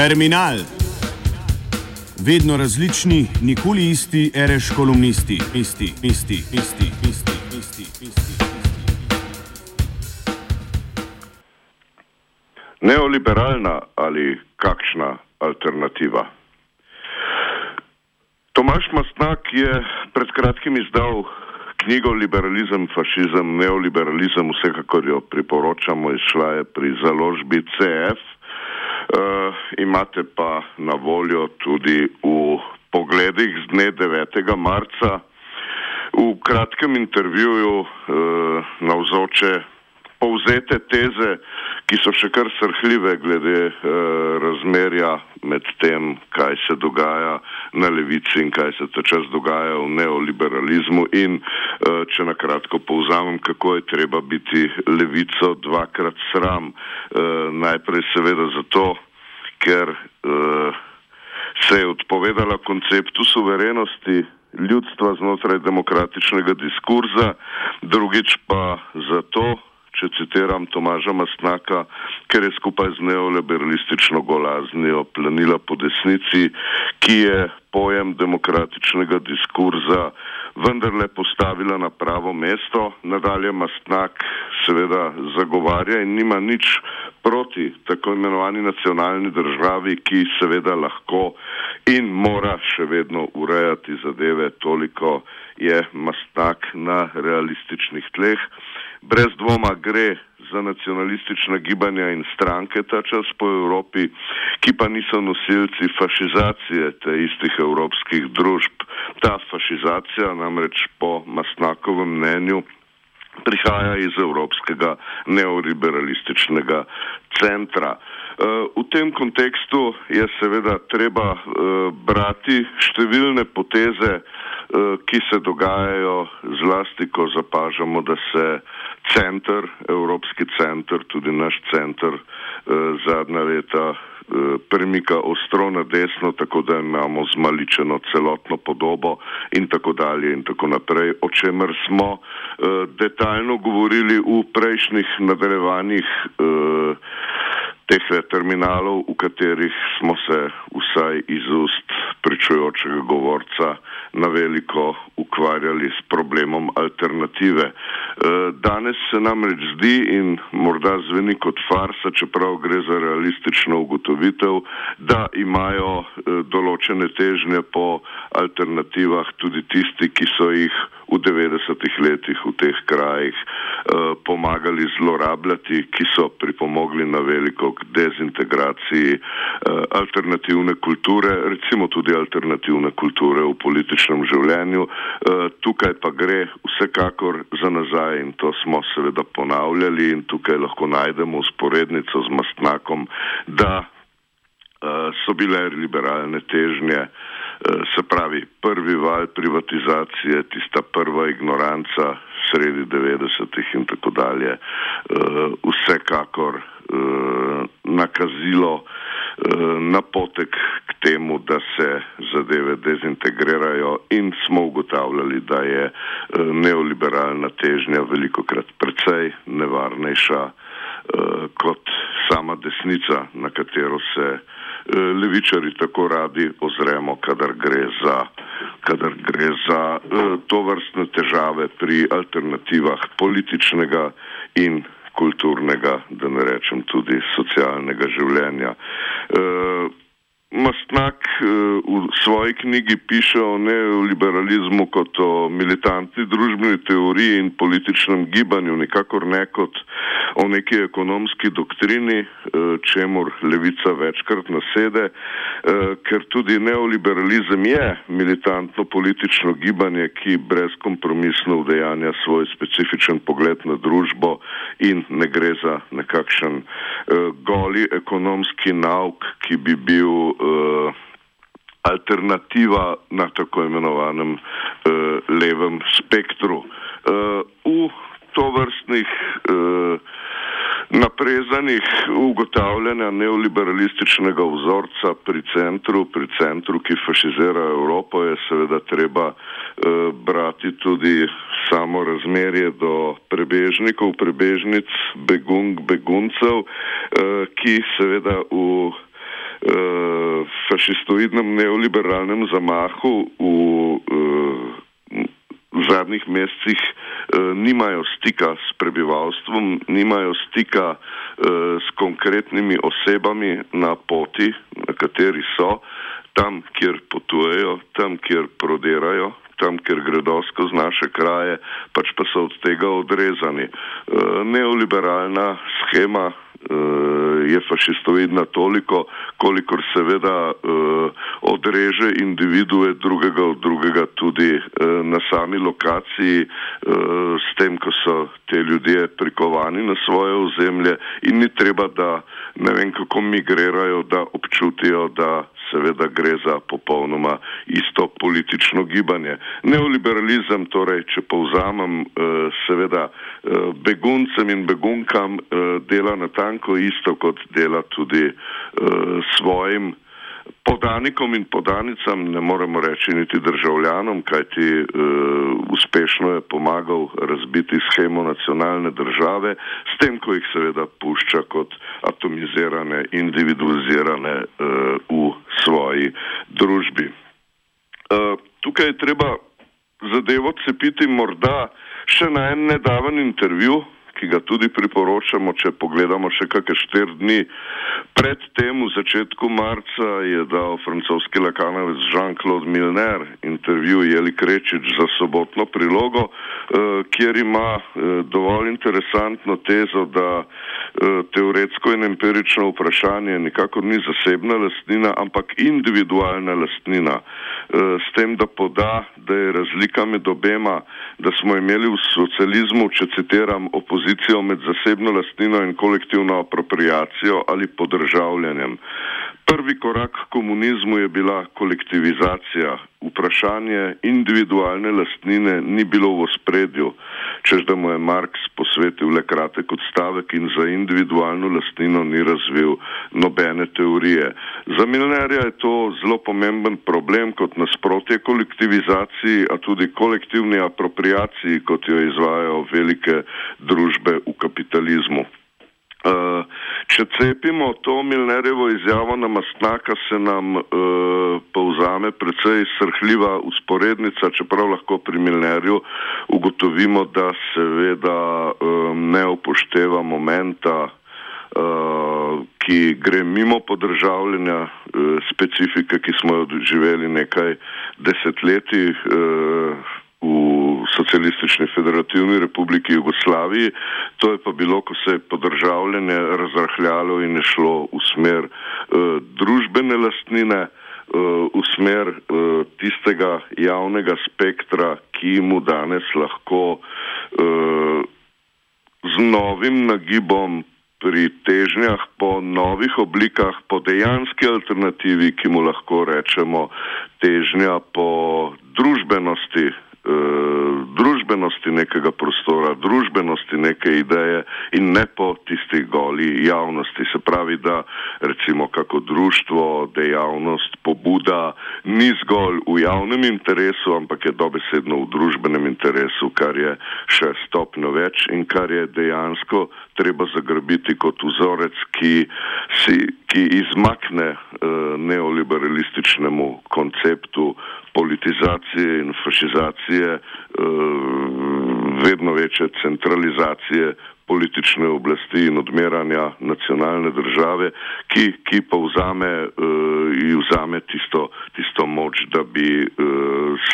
Terminal. Vedno različni, nikoli isti, reš kolumnisti, isti, isti, isti, isti, isti, isti. Neoliberalna ali kakšna alternativa? Tomaš Mastnak je pred kratkim izdal knjigo Liberalizem, fašizem, neoliberalizem, vsekakor jo priporočamo, izšla je pri založbi CF. Uh, imate pa na voljo tudi v pogledih z dne 9. marca v kratkem intervjuju uh, navzoče povzete teze, ki so še kar srhljive glede uh, razmerja med tem, kaj se dogaja na levici in kaj se ta čas dogaja v neoliberalizmu in uh, če na kratko povzamem, kako je treba biti levico dvakrat sram. Uh, najprej seveda zato, ker uh, se je odpovedala konceptu suverenosti ljudstva znotraj demokratičnega diskurza, drugič pa zato, če citiram Tomaža Mastnaka, ker je skupaj z neoliberalistično golaznijo planila po desnici, ki je pojem demokratičnega diskurza vendarle postavila na pravo mesto. Nadalje Mastnak seveda zagovarja in nima nič proti tako imenovani nacionalni državi, ki seveda lahko in mora še vedno urejati zadeve, toliko je Mastnak na realističnih tleh brez dvoma gre za nacionalistična gibanja in stranke ta čas po Evropi, ki pa niso nosilci fašizacije te istih evropskih družb. Ta fašizacija namreč po Masnakovem mnenju prihaja iz evropskega neoliberalističnega centra. Eh, v tem kontekstu je seveda treba eh, brati številne poteze, eh, ki se dogajajo zlasti, ko zapažamo, da se center, Evropski center, tudi naš center zadnja leta premika ostro na desno, tako da imamo zmaličeno celotno podobo in tako dalje in tako naprej, o čemer smo detaljno govorili v prejšnjih nadaljevanjih teh terminalov, v katerih smo se vsaj iz ust pričujočega govorca na veliko ukvarjali s problemom alternative. E, danes se namreč zdi in morda zveni kot farsa, čeprav gre za realistično ugotovitev, da imajo e, določene težnje po alternativah tudi tisti, ki so jih v 90-ih letih v teh krajih uh, pomagali zlorabljati, ki so pripomogli na veliko k dezintegraciji uh, alternativne kulture, recimo tudi alternativne kulture v političnem življenju. Uh, tukaj pa gre vsekakor za nazaj in to smo seveda ponavljali in tukaj lahko najdemo usporednico z mastnakom, da uh, so bile liberalne težnje Eh, se pravi, prvi val privatizacije, tista prva ignoranca sredi 90-ih in tako dalje, eh, vsekakor eh, nakazilo napotek k temu, da se zadeve dezintegrirajo in smo ugotavljali, da je neoliberalna težnja veliko krat precej nevarnejša kot sama desnica, na katero se Eh, levičari tako radi ozremo, kadar gre za, kadar gre za uh, to vrstne težave pri alternativah političnega in kulturnega, da ne rečem tudi socialnega življenja. Mastnak eh, v svoji knjigi piše o neoliberalizmu kot o militantni družbeni teoriji in političnem gibanju, nikakor ne kot o neki ekonomski doktrini, eh, čemur levica večkrat nasede, eh, ker tudi neoliberalizem je militantno politično gibanje, ki brezkompromisno vdejanja svoj specifičen pogled na družbo in ne gre za nekakšen goli ekonomski nauk, ki bi bil uh, alternativa na tako imenovanem uh, levem spektru. Uh, v to vrstnih uh, naprezanih ugotavljanja neoliberalističnega vzorca pri centru, pri centru, ki fašizira Evropo, je seveda treba uh, brati tudi samo razmerje do prebežnikov, prebežnic, begung, beguncev, uh, ki seveda v fašistoidnem neoliberalnem zamahu v, v zadnjih mesecih nimajo stika s prebivalstvom, nimajo stika s konkretnimi osebami na poti, na kateri so, tam, kjer potujejo, tam, kjer prodirajo, tam, kjer gredo skozi naše kraje, pač pa so od tega odrezani. E, neoliberalna schema je fašistoidna toliko, kolikor seveda e, odreže individue drugega od drugega tudi na sami lokaciji, s tem, ko so te ljudje prikovani na svoje ozemlje in ni treba, da ne vem kako migrirajo, da občutijo, da seveda gre za popolnoma isto politično gibanje. Neoliberalizem, torej, če povzamem, eh, seveda eh, beguncem in begunkam eh, dela na tanko isto, kot dela tudi svojim podanikom in podanicam, ne moremo reči niti državljanom, kajti uh, uspešno je pomagal razbiti schemo nacionalne države, s tem, ko jih seveda pušča kot atomizirane, individualizirane uh, v svoji družbi. Uh, tukaj je treba zadevo cepiti morda še na en nedaven intervju, ki ga tudi priporočamo, če pogledamo še kakšne štiri dni. Pred tem, v začetku marca, je dal francoski lakanovec Jean-Claude Milner intervju Jeli Krečič za sobotno prilogo, eh, kjer ima eh, dovolj interesantno tezo, da eh, teoretsko in empirično vprašanje nikakor ni zasebna lastnina, ampak individualna lastnina. S tem, da poda, da je razlika med obema, da smo imeli v socializmu, če citiram, opozicijo, med zasebno lastnino in kolektivno apropriacijo ali podržavljanjem. Prvi korak k komunizmu je bila kolektivizacija. Vprašanje individualne lastnine ni bilo v spredju, čež da mu je Marx posvetil le kratek odstavek in za individualno lastnino ni razvil nobene teorije. Za Milnerja je to zelo pomemben problem kot nasprotje kolektivizaciji, a tudi kolektivni apropriaciji, kot jo izvajajo velike družbe v kapitalizmu. Uh, če cepimo to Milnerjevo izjavo na mastnaka, se nam uh, povzame precej srhljiva usporednica, čeprav lahko pri Milnerju ugotovimo, da seveda um, ne upošteva momenta, uh, ki gre mimo podržavljanja uh, specifike, ki smo jo doživeli nekaj desetletij. Uh, v socialistični federativni republiki Jugoslaviji. To je pa bilo, ko se je podržavljanje razrahljalo in je šlo v smer uh, družbene lastnine, uh, v smer uh, tistega javnega spektra, ki mu danes lahko uh, z novim nagibom pri težnjah po novih oblikah, po dejanski alternativi, ki mu lahko rečemo težnja po družbenosti, Eh, družbenosti nekega prostora, družbenosti neke ideje in ne po tisti goli javnosti. Se pravi, da recimo kako društvo, dejavnost, pobuda ni zgolj v javnem interesu, ampak je dobesedno v družbenem interesu, kar je še stopno več in kar je dejansko treba zagrabiti kot vzorec, ki, si, ki izmakne uh, neoliberalističnemu konceptu politizacije in fašizacije, uh, vedno večje centralizacije politične oblasti in odmeranja nacionalne države, ki, ki pa vzame, uh, vzame tisto, tisto moč, da bi uh,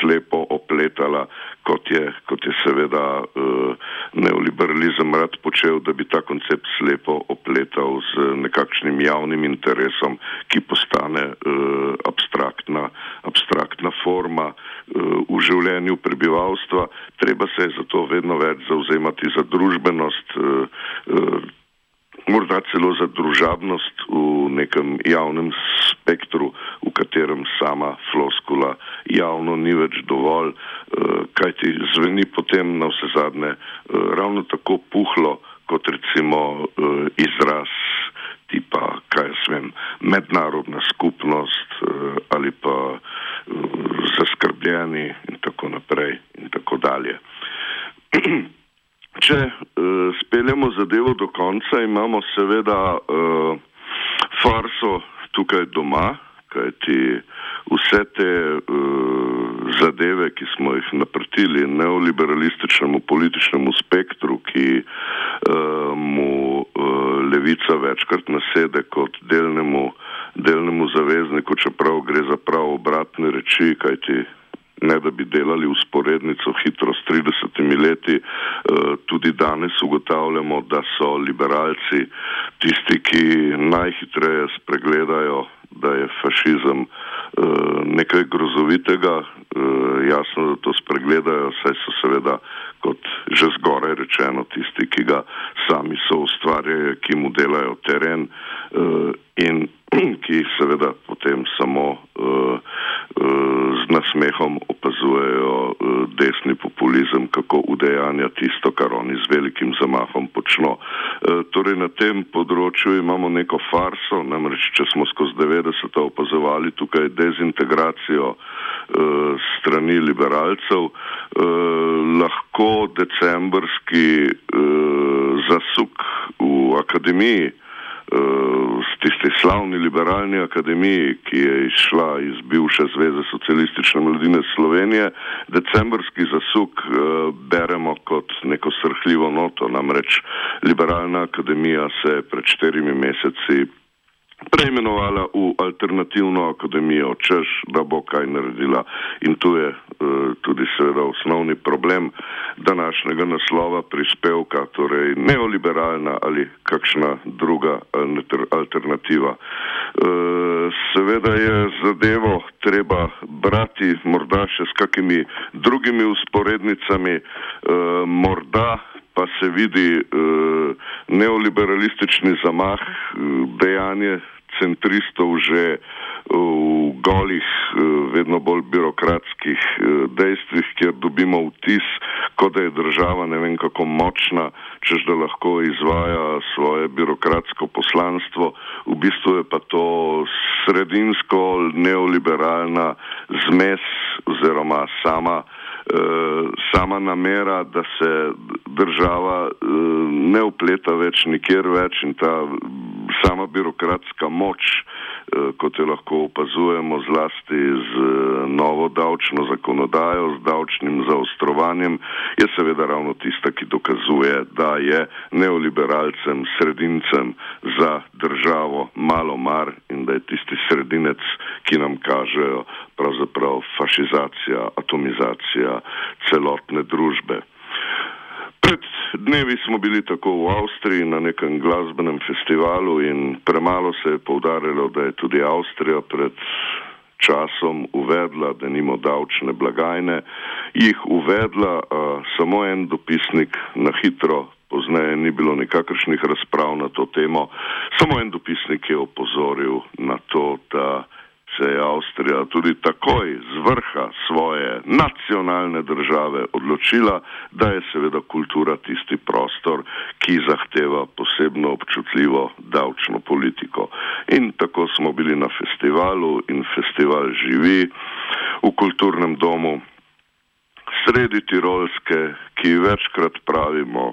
slepo opletala kot je, kot je seveda uh, neoliberalizem rad počel, da bi ta koncept slepo opletal z nekakšnim javnim interesom, ki postane uh, abstraktna, abstraktna forma uh, v življenju prebivalstva. Treba se je zato vedno več zauzemati za družbenost. Uh, uh, morda celo za družabnost v nekem javnem spektru, v katerem sama floskula javno ni več dovolj, eh, kaj ti zveni potem na vse zadnje eh, ravno tako puhlo, kot recimo eh, izraz tipa, kaj jaz vem, mednarodna skupnost ali pa zaskrbljeni in tako naprej in tako dalje. Če uh, speljemo zadevo do konca, imamo seveda uh, farso tukaj doma, kajti vse te uh, zadeve, ki smo jih naprtili neoliberalističnemu političnemu spektru, ki uh, mu uh, levica večkrat nasede kot delnemu, delnemu zavezniku, čeprav gre za prav obratne reči, kajti ne da bi delali usporednico hitro s 30 leti, tudi danes ugotavljamo, da so liberalci tisti, ki najhitreje spregledajo da je fašizem uh, nekaj grozovitega, uh, jasno, da to spregledajo, saj so seveda, kot že zgoraj rečeno, tisti, ki ga sami so ustvarjali, ki mu delajo teren in ki seveda potem samo nasmehom opazujejo uh, desni populizem, kako udejanja tisto, kar oni z velikim zamahom počno. Uh, torej na tem področju imamo neko farso, namreč če smo skozi 90. opazovali tukaj dezintegracijo uh, strani liberalcev, lahko decembrski zasuk v akademiji, v tisti slavni liberalni akademiji, ki je izšla iz bivše Zveze socialistične mladine Slovenije, decembrski zasuk uh, beremo kot neko srhljivo noto, namreč liberalna akademija se pred štirimi meseci preimenovala v alternativno akademijo, češ, da bo kaj naredila. In tu je uh, tudi seveda osnovni problem današnjega naslova prispevka, torej neoliberalna ali kakšna druga alternativa. Uh, seveda je zadevo treba brati morda še s kakimi drugimi usporednicami, uh, morda pa se vidi neoliberalistični zamah, uh, dejanje centristov že v golih, vedno bolj birokratskih dejstvih, kjer dobimo vtis, kot da je država ne vem kako močna, čež da lahko izvaja svoje birokratsko poslanstvo. V bistvu je pa to sredinsko neoliberalna zmes oziroma sama Eh, sama namera, da se država eh, ne upleta več nikjer več in ta sama birokratska moč, eh, kot jo lahko opazujemo zlasti z novo davčno zakonodajo, z davčnim zaostrovanjem, je seveda ravno tista, ki dokazuje, da je neoliberalcem, sredincem za državo malo mar in da je tisti sredinec, ki nam kažejo pravzaprav fašizacija, atomizacija celotne družbe. Pred dnevi smo bili tako v Avstriji na nekem glasbenem festivalu in premalo se je povdarjalo, da je tudi Avstrija pred časom uvedla, da nimo davčne blagajne, jih uvedla a, samo en dopisnik na hitro, pozneje ni bilo nikakršnih razprav na to temo, samo en dopisnik je opozoril na to, da se je Avstrija tudi takoj z vrha svoje nacionalne države odločila, da je seveda kultura tisti prostor, ki zahteva posebno občutljivo davčno politiko. In tako smo bili na festivalu in festival živi v kulturnem domu sredi Tirolske, ki večkrat pravimo,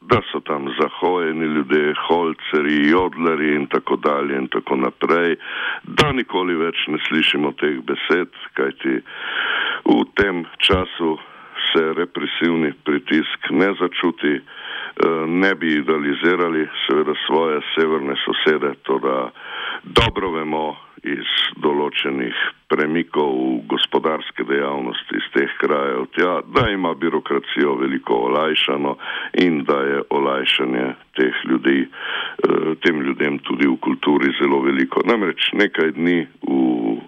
da so tam zahojeni ljudje, holceri, jodleri in tako dalje in tako naprej, da nikoli več ne slišimo teh besed, kajti v tem času se represivni pritisk ne začuti, eh, ne bi idealizirali seveda svoje severne sosede, to da dobro vemo, iz določenih premikov gospodarske dejavnosti iz teh krajev, tja, da ima birokracijo veliko olajšano in da je olajšanje teh ljudi, eh, tem ljudem tudi v kulturi zelo veliko. Namreč nekaj dni v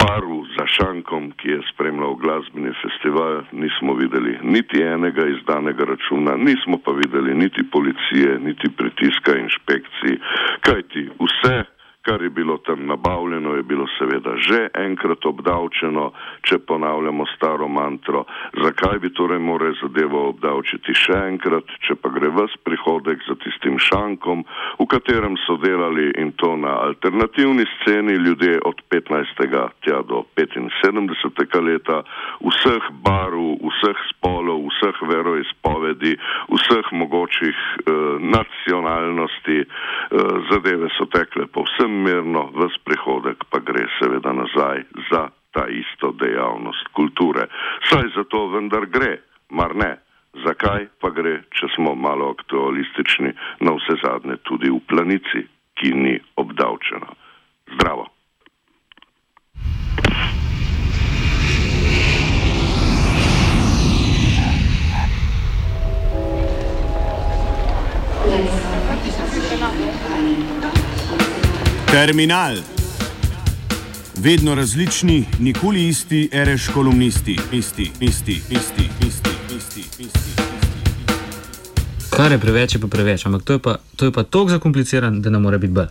baru za šankom, ki je spremljal glasbeni festival, nismo videli niti enega izdanega računa, nismo pa videli niti policije, niti pritiska inšpekcij, kajti vse kar je bilo tam nabavljeno, je bilo seveda že enkrat obdavčeno, če ponavljamo staro mantro. Zakaj bi torej morali zadevo obdavčiti še enkrat, če pa gre vas prihodek za tistim šankom, v katerem so delali in to na alternativni sceni ljudje od 15. tja do 75. leta, vseh barv, vseh spolov, vseh veroizpovedi, vseh mogočih eh, nacionalnosti, eh, zadeve so tekle povsem povsem mirno, ves prihodek pa gre seveda nazaj za ta isto dejavnost kulture. Saj za to vendar gre, mar ne? Zakaj pa gre, če smo malo aktualistični, na vse zadnje tudi v planici, ki ni obdavčena? Terminal. Vedno različni, nikoli isti, reš kolumnisti, isti, isti, isti, isti, isti, isti. Kar je preveč, je pa preveč, ampak to je pa, to je pa tako zakompliciran, da ne more biti B.